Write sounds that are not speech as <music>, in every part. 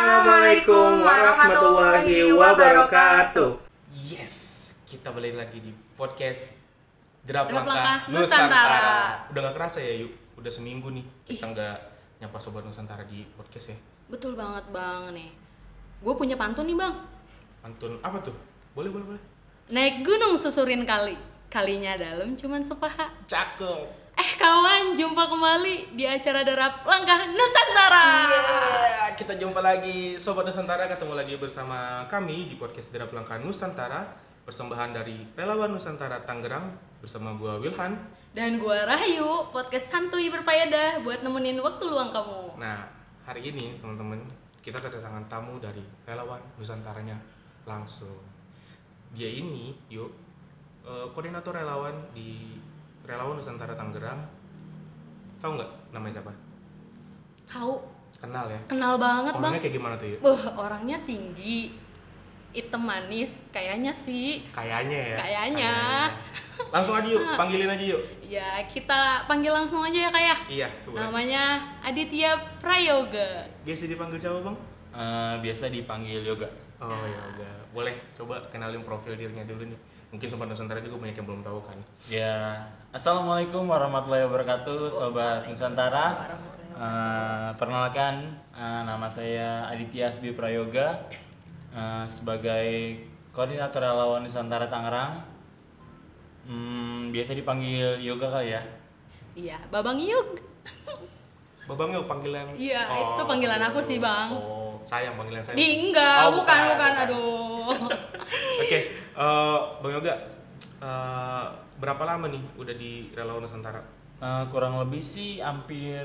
Assalamualaikum warahmatullahi wabarakatuh. Yes, kita balik lagi di podcast Derap Derap Langkah Langkah Nusantara. Udah gak kerasa ya yuk, udah seminggu nih kita nggak nyapa sobat Nusantara di podcast ya. Betul banget bang nih. Gue punya pantun nih bang. Pantun apa tuh? Boleh boleh boleh. Naik gunung susurin kali. Kalinya dalam cuman sepaha. Cakep. Eh kawan, jumpa kembali di acara Derap Langkah Nusantara. Iya, kita jumpa lagi sobat Nusantara ketemu lagi bersama kami di podcast Derap Langkah Nusantara persembahan dari Relawan Nusantara Tangerang bersama gua Wilhan. Dan gue Rahayu, podcast santuy berfaedah buat nemenin waktu luang kamu. Nah, hari ini teman-teman kita kedatangan tamu dari relawan Nusantaranya langsung. Dia ini, yuk, eh, koordinator relawan di Relawan Nusantara Tangerang. Tahu nggak namanya siapa? Tahu, Kenal ya? kenal banget bang. Orangnya kayak gimana tuh yuk? Wah, orangnya tinggi, hitam manis, kayaknya sih. Kayaknya ya. Kayaknya. Langsung aja yuk, <laughs> panggilin aja yuk. Ya, kita panggil langsung aja ya kayak. Iya, boleh. Namanya Aditya Prayoga. Biasa dipanggil siapa bang? Eh, biasa dipanggil yoga. Oh ya udah, boleh coba kenalin profil dirinya dulu nih. Mungkin sobat Nusantara juga banyak yang belum tahu kan. Ya, assalamualaikum warahmatullahi wabarakatuh, sobat Nusantara. Eh, perkenalkan, eh, nama saya Aditya Asbi Prayoga eh, sebagai koordinator relawan Nusantara Tangerang. Hmm, biasa dipanggil yoga kali ya. Iya, Babang Yug. <laughs> Babang yuk panggilan. Iya, itu panggilan aku sih, Bang. Oh, sayang panggilan saya. Di enggak, Oh, bukan, bukan, aduh. <laughs> Oke, eh, Bang Yoga, eh, berapa lama nih udah di Relawan Nusantara? Eh, kurang lebih sih hampir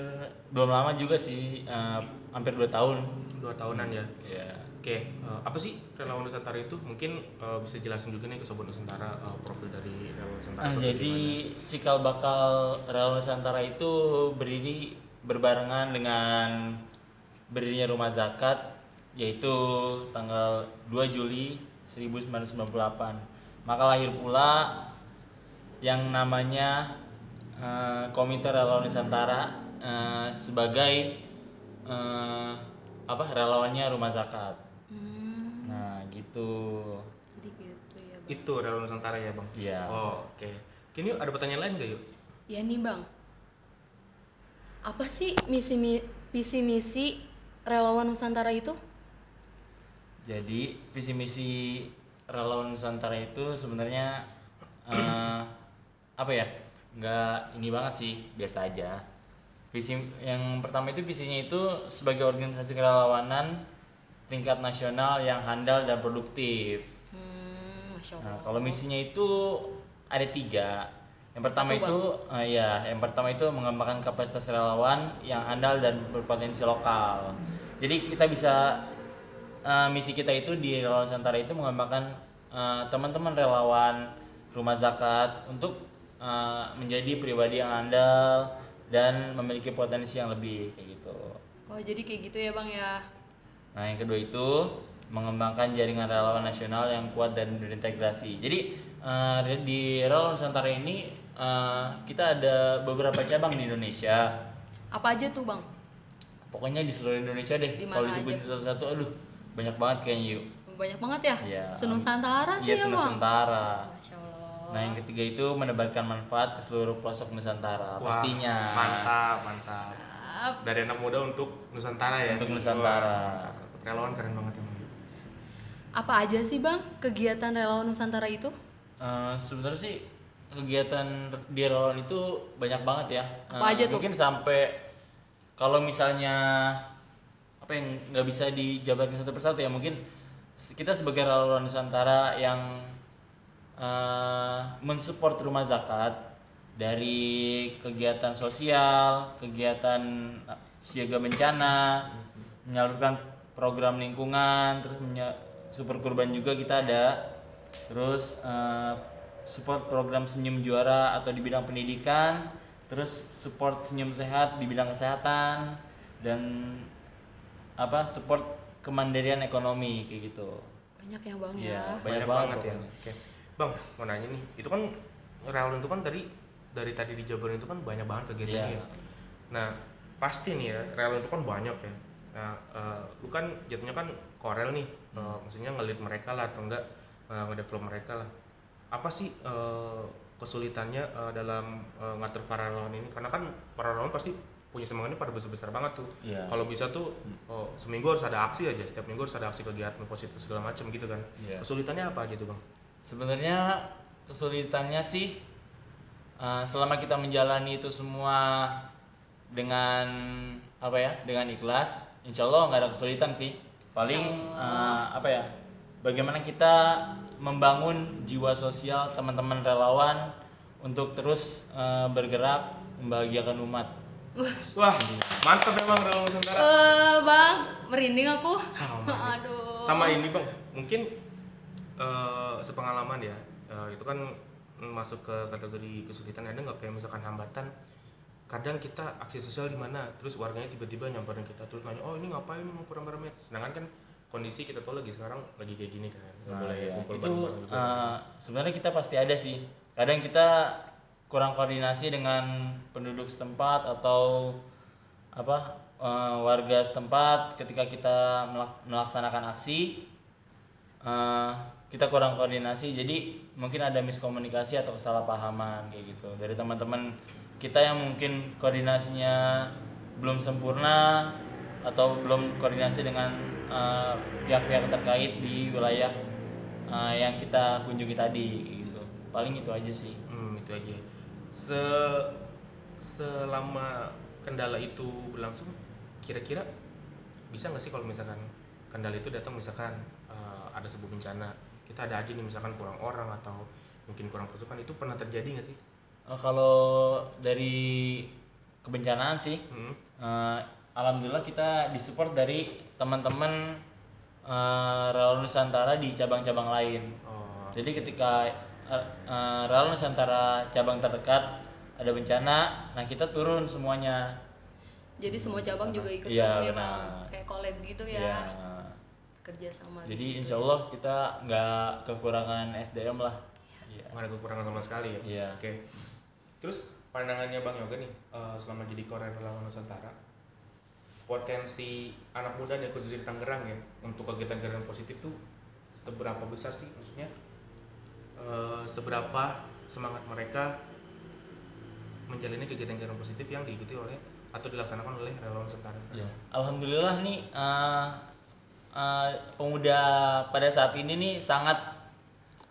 belum lama juga sih, eh, hampir dua tahun. Dua tahunan ya. Ya. Oke, eh, apa sih Relawan Nusantara itu? Mungkin eh, bisa jelasin juga nih ke sobat Nusantara eh, profil dari Relawan Nusantara. Itu jadi gimana? cikal bakal Relawan Nusantara itu berdiri berbarengan dengan berdirinya Rumah Zakat yaitu tanggal 2 Juli 1998. Maka lahir pula yang namanya eh, Komite Relawan Nusantara eh, sebagai eh, apa relawannya Rumah Zakat. Hmm, Nah, gitu. jadi gitu ya, Bang. itu Relawan Nusantara ya, Bang. Iya. Oh, oke. Kini ada pertanyaan lain nggak yuk? Ya nih, Bang. Apa sih misi mi- visi misi relawan Nusantara itu? Jadi visi misi relawan Nusantara itu sebenarnya eh, apa ya? Nggak ini banget sih, biasa aja. Visi yang pertama itu visinya itu sebagai organisasi kerelawanan tingkat nasional yang handal dan produktif. Hmm, Nah, kalau misinya itu ada tiga. Yang pertama Apa tuh, itu, eh, ya, yang pertama itu mengembangkan kapasitas relawan yang handal dan berpotensi lokal. Jadi kita bisa eh, misi kita itu di relawan Nusantara itu mengembangkan eh, teman-teman relawan rumah zakat untuk eh, menjadi pribadi yang handal dan memiliki potensi yang lebih kayak gitu. Oh, jadi kayak gitu ya, Bang ya. Nah, yang kedua itu mengembangkan jaringan relawan nasional yang kuat dan berintegrasi. Jadi eh, di relawan Nusantara ini eh, kita ada beberapa cabang di Indonesia. Apa aja tuh, Bang? Pokoknya di seluruh Indonesia deh. Kalau disebutin aja? satu-satu, aduh banyak banget kayaknya yuk. Banyak banget ya? Iya. Senusantara sih Iya, ya, Bang. Nusantara. Masya Allah. Nah, yang ketiga itu menebarkan manfaat ke seluruh pelosok Nusantara. Wah, Pastinya. Mantap, mantap. Mantap. Dari anak muda untuk Nusantara ya. Untuk Nusantara. Wah, relawan keren banget emang. Yuk. Apa aja sih, Bang, kegiatan relawan Nusantara itu? Eh, sebenarnya sih kegiatan di relawan itu banyak banget ya. Apa Eh, aja tuh? Mungkin sampai kalau misalnya apa yang nggak bisa dijabarkan satu persatu ya mungkin kita sebagai relawan Nusantara yang eh, mensupport rumah zakat dari kegiatan sosial, kegiatan eh, siaga bencana, menyalurkan program lingkungan, terus super kurban juga kita ada, terus eh, support program senyum juara atau di bidang pendidikan, terus support senyum sehat di bidang kesehatan dan apa support kemandirian ekonomi kayak gitu. Banyak ya, Bang Iya, ya. banyak banget ya. Oke. Bang, mau nanya nih. Itu kan relawan itu kan dari dari tadi di Jabar itu kan banyak banget kegiatannya. Iya. ya. Nah, pasti nih ya, relawan itu kan banyak ya. Nah, eh, lu kan jatuhnya kan Korel nih, eh, Hmm. maksudnya ngelit mereka lah atau enggak eh, ngedevelop mereka lah. Apa sih eh, kesulitannya eh, dalam eh, ngatur para relawan ini? Karena kan para relawan pasti punya semangatnya pada besar-besar banget tuh. Iya. Kalau bisa tuh oh, seminggu harus ada aksi aja, setiap minggu harus ada aksi kegiatan positif segala macam gitu kan. Iya. Kesulitannya apa aja tuh bang? Sebenarnya kesulitannya sih eh, selama kita menjalani itu semua dengan apa ya dengan ikhlas, insya Allah nggak ada kesulitan sih. Paling eh, apa ya bagaimana kita membangun jiwa sosial teman-teman relawan untuk terus eh, bergerak membahagiakan umat. Wah, mantap emang relawan Nusantara. Eh, bang, merinding aku. Sama. Aduh. sama ini bang mungkin eh, sepengalaman ya eh, itu kan masuk ke kategori kesulitan ada nggak kayak misalkan hambatan kadang kita aksi sosial di mana terus warganya tiba-tiba nyamperin kita terus nanya oh ini ngapain mau rame-rame sedangkan kan kondisi kita tahu lagi sekarang lagi kayak gini kan nggak Nah, boleh kumpul itu eh, sebenarnya kita pasti ada sih. Kadang kita kurang koordinasi dengan penduduk setempat atau apa eh, warga setempat ketika kita melak- melaksanakan aksi eh, kita kurang koordinasi. Jadi mungkin ada miskomunikasi atau kesalahpahaman kayak gitu. Dari teman-teman kita yang mungkin koordinasinya belum sempurna atau belum koordinasi dengan eh, pihak-pihak terkait di wilayah eh, yang kita kunjungi tadi gitu. Paling itu aja sih. Hmm, itu aja. Se selama kendala itu berlangsung, kira-kira bisa nggak sih kalau misalkan kendala itu datang misalkan eh, ada sebuah bencana, kita ada aja nih misalkan kurang orang atau mungkin kurang pasukan itu pernah terjadi nggak sih? Eh, kalau dari kebencanaan sih Hmm. eh, alhamdulillah kita disupport dari teman-teman eh, relawan Nusantara di cabang-cabang lain Oh, Jadi ketika uh, uh, Real Nusantara cabang terdekat ada bencana, nah kita turun semuanya. Jadi semua cabang juga ikut Iya, gabung ya bang, kayak collab gitu ya, Iya. kerja sama. Jadi gitu. insya Allah kita nggak kekurangan SDM lah. Iya. nggak ada kekurangan sama sekali ya? Iya. Oke. Terus pandangannya Bang Yoga nih, eh, selama jadi Korea Relawan Nusantara, potensi anak muda nih khususnya di Tangerang ya untuk kegiatan-kegiatan positif tuh seberapa besar sih maksudnya eh, seberapa semangat mereka menjalani kegiatan-kegiatan positif yang diikuti oleh atau dilaksanakan oleh relawan Nusantara. Iya. Alhamdulillah nih uh, uh, pemuda pada saat ini nih sangat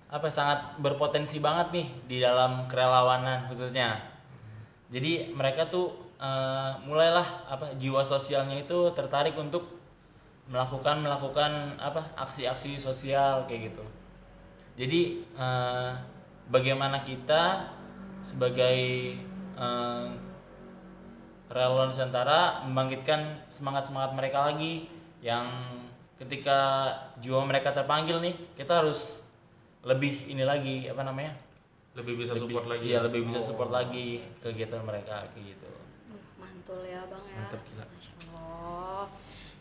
apa sangat berpotensi banget nih di dalam kerelawanan khususnya. Jadi mereka tuh uh, mulailah apa jiwa sosialnya itu tertarik untuk melakukan melakukan apa aksi-aksi sosial kayak gitu. Jadi uh, bagaimana kita sebagai uh, relawan Nusantara membangkitkan semangat-semangat mereka lagi yang ketika jiwa mereka terpanggil nih kita harus lebih ini lagi apa namanya Lebih bisa lebih, support lagi. iya ya? lebih bisa Oh. support lagi kegiatan mereka kayak gitu mantul ya bang ya. Mantap, gila. Masya Allah.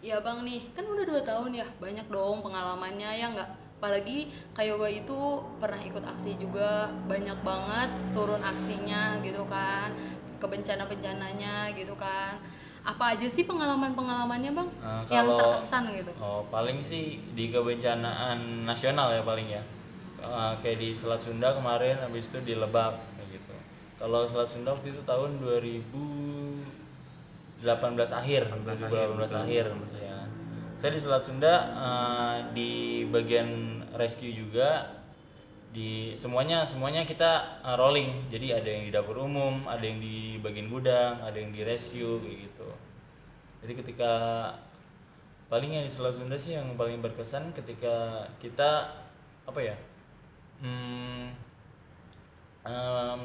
Ya bang nih, kan udah dua tahun ya, banyak dong pengalamannya ya nggak? Apalagi kayak gue itu pernah ikut aksi juga, banyak banget turun aksinya gitu kan, ke bencana-bencananya gitu kan. Apa aja sih pengalaman-pengalamannya bang Nah, yang kalau- terkesan gitu? oh paling sih di kebencanaan nasional ya paling ya Eh, kayak di Selat Sunda kemarin habis itu di Lebak kayak gitu kalau Selat Sunda waktu itu tahun 2018 akhir 18 2018 akhir, akhir, betul, ya saya di Selat Sunda eh, di bagian rescue juga. Di semuanya semuanya kita eh, rolling. Jadi ada yang di dapur umum ada yang di bagian gudang ada yang di rescue gitu. Jadi ketika paling yang di Selat Sunda sih yang paling berkesan ketika kita apa ya hmm, em,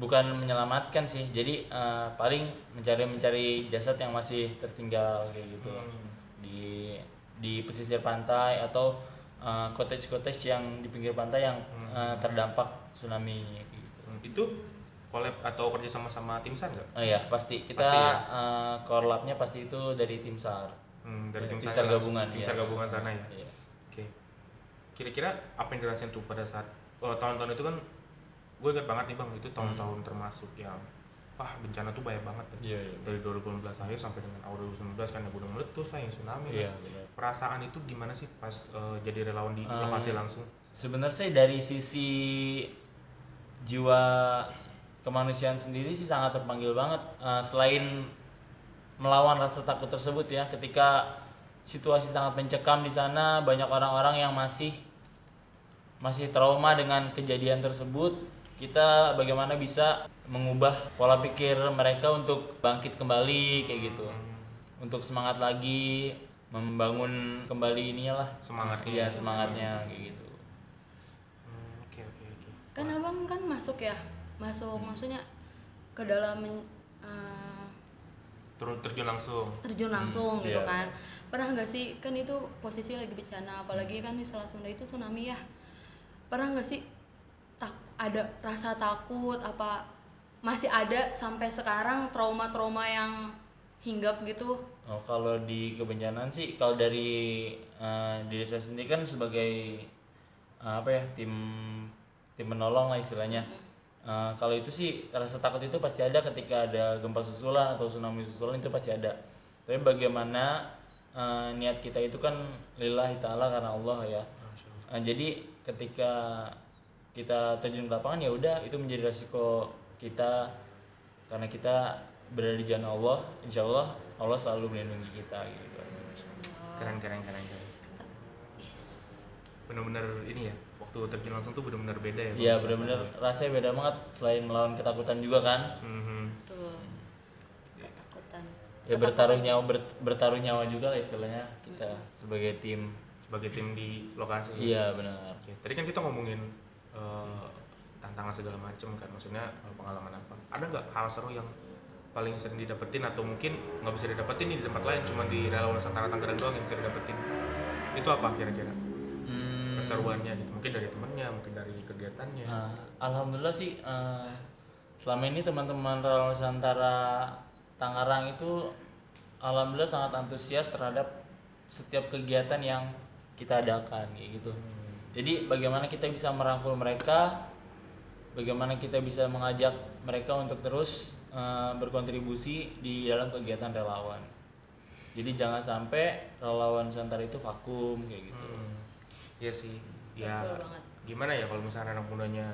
bukan menyelamatkan sih. Jadi eh, paling mencari mencari jasad yang masih tertinggal kayak gitu. Hmm. Di di pesisir pantai atau eh, cottage-cottage yang di pinggir pantai yang eh, terdampak tsunami gitu. Hmm, Itu collab atau kerja sama sama tim SAR nggak? Oh iya pasti kita Pasti ya? eh, core lab-nya pasti itu dari tim SAR. Hmm, dari Ya, tim tim SAR gabungan, tim iya. SAR gabungan sana ya. Iya. Oke. Kira-kira apa yang dirasain tuh pada saat oh, tahun-tahun itu kan gue ingat banget nih bang itu tahun-tahun Hmm. termasuk yang wah bencana tuh banyak banget ya. Iya, iya. dari 2015 akhir sampai dengan awal 2019 kan ya gunung meletus lah yang tsunami Iya, lah. benar. perasaan itu gimana sih pas eh, jadi relawan di Eh, lokasi langsung Sebenarnya sih dari sisi jiwa kemanusiaan sendiri sih sangat terpanggil banget. Eh, selain melawan rasa takut tersebut ya, ketika situasi sangat mencekam di sana, banyak orang-orang yang masih masih trauma dengan kejadian tersebut. Kita bagaimana bisa mengubah pola pikir mereka untuk bangkit kembali kayak gitu. Untuk semangat lagi, membangun kembali ininya lah. Semangatnya. Iya, semangatnya kayak gitu. Hmm, oke oke oke kan abang kan masuk ya masuk maksudnya ke dalam men- eh, turun terjun langsung terjun langsung gitu iya. kan pernah nggak sih kan itu posisi lagi bencana apalagi kan di Selat Sunda itu tsunami ya pernah nggak sih ada rasa takut apa masih ada sampai sekarang trauma-trauma yang hinggap gitu Oh, kalau di kebencanaan sih, kalau dari eh, diri saya sendiri kan sebagai eh, apa ya tim tim penolong lah istilahnya. Eh, kalau itu sih rasa takut itu pasti ada ketika ada gempa susulan atau tsunami susulan itu pasti ada. Tapi bagaimana eh, niat kita itu kan lillahi taala karena Allah ya. Eh, jadi ketika kita terjun ke lapangan ya udah itu menjadi resiko kita karena kita berada di jalan Allah, insya Allah Allah selalu melindungi kita gitu. keren keren keren keren Is. bener-bener ini ya waktu terjun langsung tuh bener-bener beda ya Iya benar-benar rasanya. beda banget selain melawan ketakutan juga kan. Mhm. tuh ketakutan Ya bertaruh nyawa ber- bertaruh nyawa juga lah istilahnya kita sebagai tim. sebagai tim di lokasi Iya benar. Oke, tadi kan kita ngomongin eh, tantangan segala macam kan, maksudnya eh, pengalaman apa? Ada nggak hal seru yang paling sering didapetin atau mungkin nggak bisa didapetin nih di tempat lain, cuma di relawan Nusantara Tangerang doang yang bisa didapetin? Itu apa kira-kira Hmm, keseruannya gitu? Mungkin dari temennya, mungkin dari kegiatannya. Nah, alhamdulillah sih eh, selama ini teman-teman relawan Nusantara Tangerang itu alhamdulillah sangat antusias terhadap setiap kegiatan yang kita adakan kayak gitu. Jadi bagaimana kita bisa merangkul mereka, bagaimana kita bisa mengajak mereka untuk terus eh, berkontribusi di dalam kegiatan relawan. Jadi jangan sampai relawan Nusantara itu vakum kayak gitu. Hmm, Iya sih. Ya Betul banget. gimana ya kalau misalnya anak mudanya,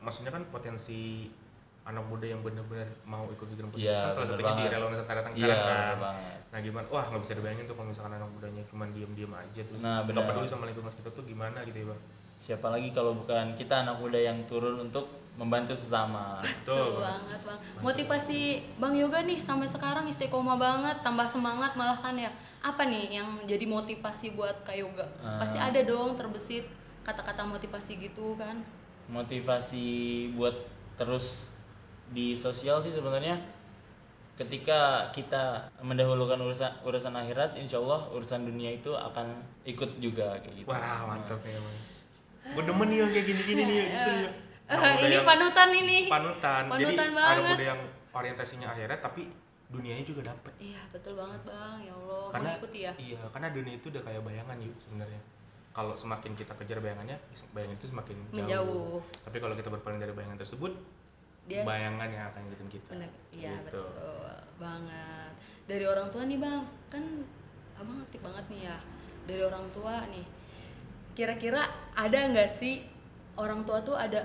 maksudnya kan potensi anak muda yang benar-benar mau ikut bikin posisi Iya, kan salah satunya di banget. relawan Nusantara Tangerang Iya, kan. banget. Nah gimana? Wah nggak bisa dibayangin tuh kalau misalkan anak mudanya cuma diem-diem aja terus Nah, nggak benar. peduli sama lingkungan kita tuh gimana gitu ya bang? Siapa lagi kalau bukan kita anak muda yang turun untuk membantu sesama. Betul banget bang. Motivasi Bang Yoga nih sampai sekarang istiqomah banget, tambah semangat malah kan ya. Apa nih yang jadi motivasi buat Kak Yoga? Ah. Pasti ada dong terbesit kata-kata motivasi gitu kan. motivasi buat terus di sosial sih sebenarnya ketika kita mendahulukan urusan urusan akhirat insya Allah urusan dunia itu akan ikut juga kayak gitu Wah mantap ya bang. Gue demen nih yang kayak gini-gini nih ya, justru ya. Eh, muda ini panutan ini. panutan. Jadi Panutan anak banget. muda yang orientasinya akhirat tapi dunianya juga dapet. Iya betul banget bang. Ya Allah Karena mengikuti ya. iya karena dunia itu udah kayak bayangan yuk sebenarnya. Kalau semakin kita kejar bayangannya, bayangan itu semakin Menjauh. Tapi kalau kita berpaling dari bayangan tersebut, Dia bayangan yang akan ngikutin kita. bener. Iya Gitu. betul banget. Dari orang tua nih bang, kan abang aktif banget nih ya. Dari orang tua nih, kira-kira ada nggak sih orang tua tuh ada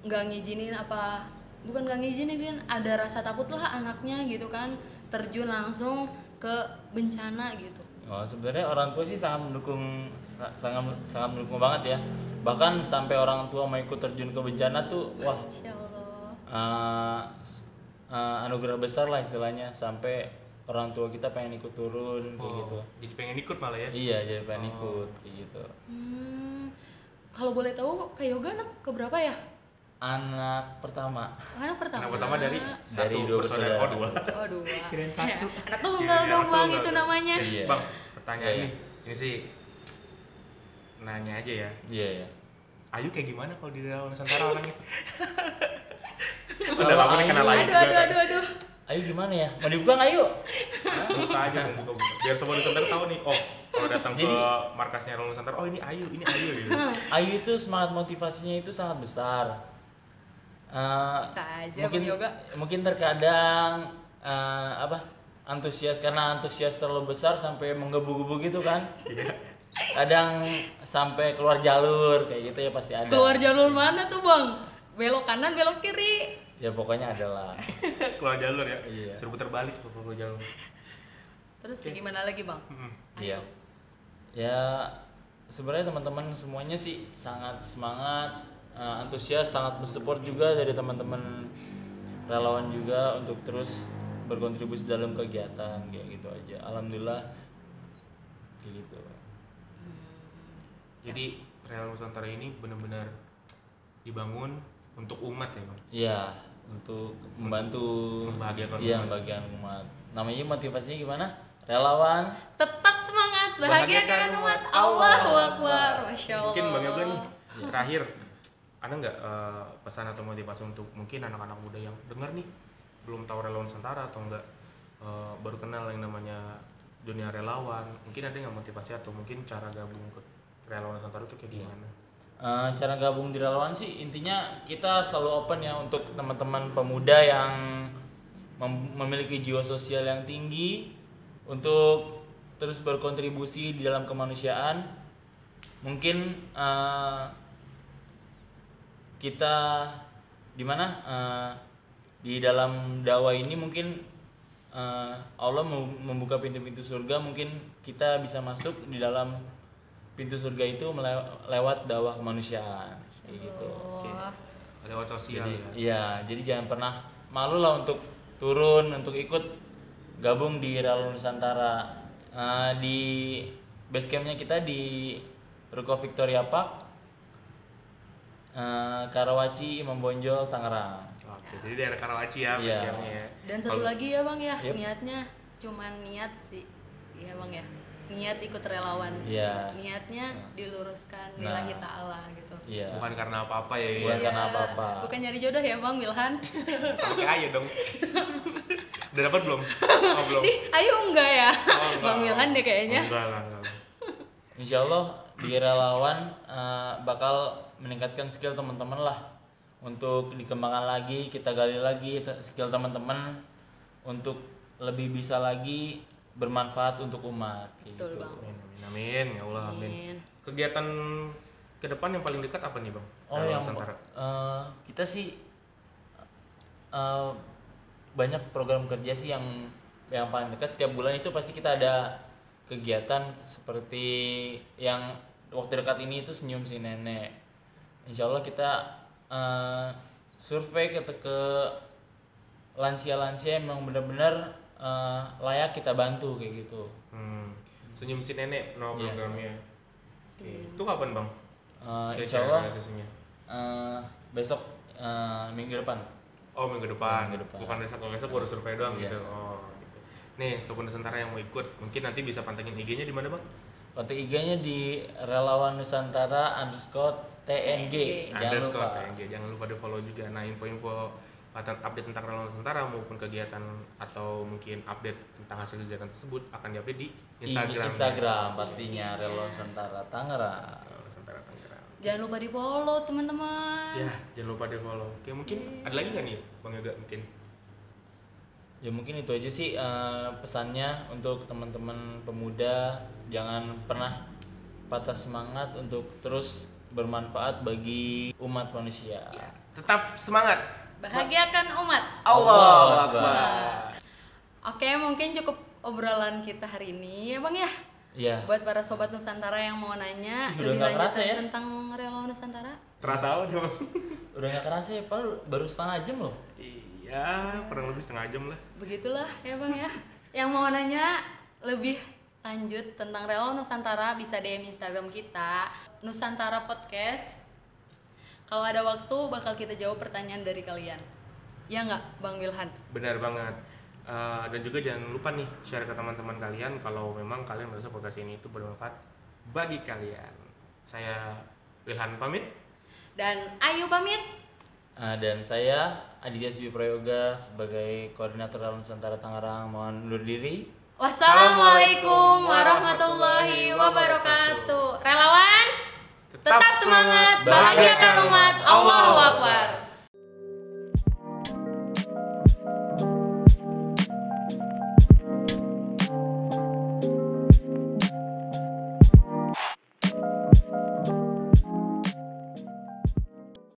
nggak ngizinin apa? Bukan nggak ngizinin kan, ada rasa takut lah anaknya gitu kan terjun langsung ke bencana gitu. Oh, sebenarnya orang tua sih sangat mendukung sa- sangat sangat mendukung banget ya bahkan sampai orang tua mau ikut terjun ke bencana tuh wah Eh, s- eh, anugerah besar lah istilahnya sampai orang tua kita pengen ikut turun kayak Oh, gitu Jadi pengen ikut malah ya. iya jadi pengen ikut kayak gitu Hmm, kalau boleh tahu Kak Yoga anak keberapa ya? anak pertama Anak pertama. Anak pertama dari Dari satu dua bersaudara. bersaudara. Oh dua. Oh dua. <laughs> Kirain satu. Ya, anak tunggal Kirain dong bang tunggal itu namanya. Iya. Bang, pertanyaan Iya, iya. nih. Ini sih nanya aja ya. iya ya Ayu kayak gimana kalau di relawan Nusantara orangnya? <laughs> Udah lama nih kenal Ayu Aduh aduh aduh aduh. ayo gimana ya mau dibuka nggak yuk buka aja buka, buka. biar semua Nusantara tahu nih oh kalau datang ke Jadi- markasnya Relawan Nusantara oh ini Ayu ini Ayu gitu Hmm. Ayu itu semangat motivasinya itu sangat besar eh, Bisa aja, mungkin Yoga. mungkin terkadang eh, apa antusias karena antusias terlalu besar sampai menggebu-gebu gitu kan Iya. kadang sampai keluar jalur kayak gitu ya pasti ada Keluar jalur mana tuh bang? Belok kanan, belok kiri. Ya pokoknya ada lah <laughs> keluar jalur ya Iya. suruh putar balik ke keluar jalur Terus kayak gimana lagi bang? Mm-mm. Iya. Ya sebenarnya teman-teman semuanya sih sangat semangat, eh, antusias, sangat bersupport juga dari teman-teman relawan juga untuk terus berkontribusi dalam kegiatan kayak gitu aja. Alhamdulillah kayak gitu. jadi Real Nusantara ini benar-benar dibangun untuk umat ya bang Iya, untuk membantu Membahagiakan iya, umat. membagiakan umat. Namanya motivasinya gimana? Relawan. Tetap semangat, bahagiakan umat. Allahu Akbar. Masya Allah. mungkin bang Yoga nih terakhir ada nggak eh, pesan atau motivasi untuk mungkin anak-anak muda yang dengar nih belum tahu relawan Nusantara atau enggak eh, baru kenal yang namanya dunia relawan mungkin ada nggak motivasi atau mungkin cara gabung ke relawan Nusantara itu kayak gimana Eh, cara gabung di relawan sih intinya kita selalu open ya untuk teman-teman pemuda yang mem- memiliki jiwa sosial yang tinggi untuk terus berkontribusi di dalam kemanusiaan. Mungkin eh, kita di mana eh, di dalam dakwah ini mungkin eh, Allah mem- membuka pintu-pintu surga mungkin kita bisa masuk di dalam pintu surga itu lewat dakwah kemanusiaan kayak gitu. Oke. Wah. lewat sosial Jadi ya iya, jadi jangan pernah malu lah untuk turun untuk ikut gabung di Relawan Nusantara. Eh, di base campnya kita di Ruko Victoria Park, eh, Karawaci, Imam Bonjol, Tangerang. Oke, jadi daerah Karawaci ya, Iya. basecamp-nya ya. Dan satu Kalau- lagi ya bang ya, Yep. niatnya cuman niat sih. Iya bang ya. Niat ikut relawan. Iya. Niatnya diluruskan Nah. lillahi ta'ala gitu. Iya. bukan karena apa-apa ya, Bukan ya. karena apa-apa. Bukan nyari jodoh ya bang Wilhan. kayak Ayu dong. <laughs> Udah dapat belum? Oh, belum. Ih, ayo enggak ya? Oh, enggak. Bang Wilhan deh kayaknya. Enggak lah, enggak lah. Insya Allah di relawan eh, bakal meningkatkan skill teman-teman lah untuk dikembangkan lagi, kita gali lagi skill teman-teman untuk lebih bisa lagi bermanfaat untuk umat. kayak Betul gitu. bang. Amin, amin, amin, ya Allah, amin. Amin. Kegiatan ke depan yang paling dekat apa nih, Bang? Oh yang Nusantara. eh, kita sih eh, banyak program kerja sih yang yang paling dekat setiap bulan itu pasti kita ada kegiatan seperti yang waktu dekat ini itu senyum si nenek. Insya Allah kita eh, survei ke ke lansia-lansia yang memang benar-benar eh, layak kita bantu kayak gitu. Hmm. Senyum si nenek no Iya. programnya. Oke. Itu kapan, Bang? Eh, Kira-kira insya Allah sesinya? eh, besok eh, minggu depan. Oh, minggu depan. Minggu depan. Bukan besok, kalau besok baru survei doang Iya. gitu. Oh, gitu. Nih, Sobat Nusantara yang mau ikut, mungkin nanti bisa pantengin IG-nya di mana, Bang? Kontak IG-nya di relawan Nusantara underscore TNG. Jangan underscore lupa. TNG. Jangan lupa di follow juga. Nah, info-info update tentang Relawan Nusantara maupun kegiatan atau mungkin update tentang hasil kegiatan tersebut akan diupdate di Instagram. Instagram pastinya relawan Nusantara Tangerang. Relawan Nusantara Tangerang. Jangan lupa di follow teman-teman. Ya, jangan lupa di follow. Oke, mungkin ada lagi nggak nih, Bang Yoga mungkin? Ya mungkin itu aja sih eh, pesannya untuk teman-teman pemuda jangan pernah patah semangat untuk terus bermanfaat bagi umat manusia. Tetap semangat. Bahagiakan umat. Allahu Nah, Oke, mungkin cukup obrolan kita hari ini ya Bang ya. Iya. Buat para sobat Nusantara yang mau nanya Udah lebih lanjut ya? tentang relawan Nusantara. Terasa tahu dong. Udah nggak kerasa ya, padahal baru setengah jam loh. Iya, kurang lebih setengah jam lah. Begitulah ya Bang ya. Yang mau nanya lebih lanjut tentang relawan Nusantara bisa DM Instagram kita Nusantara Podcast. Kalau ada waktu bakal kita jawab pertanyaan dari kalian. Ya nggak Bang Wilhan? Benar banget. Eh, dan juga jangan lupa nih share ke teman-teman kalian kalau memang kalian merasa podcast ini itu bermanfaat bagi kalian. Saya Wilhan pamit. Dan Ayu pamit. Ah, dan saya Aditya Sibi Prayoga sebagai koordinator Relawan Nusantara Tangerang mohon undur diri. Wassalamualaikum warahmatullahi wabarakatuh. Relawan, tetap semangat, bahagiakan umat. Allahu Akbar.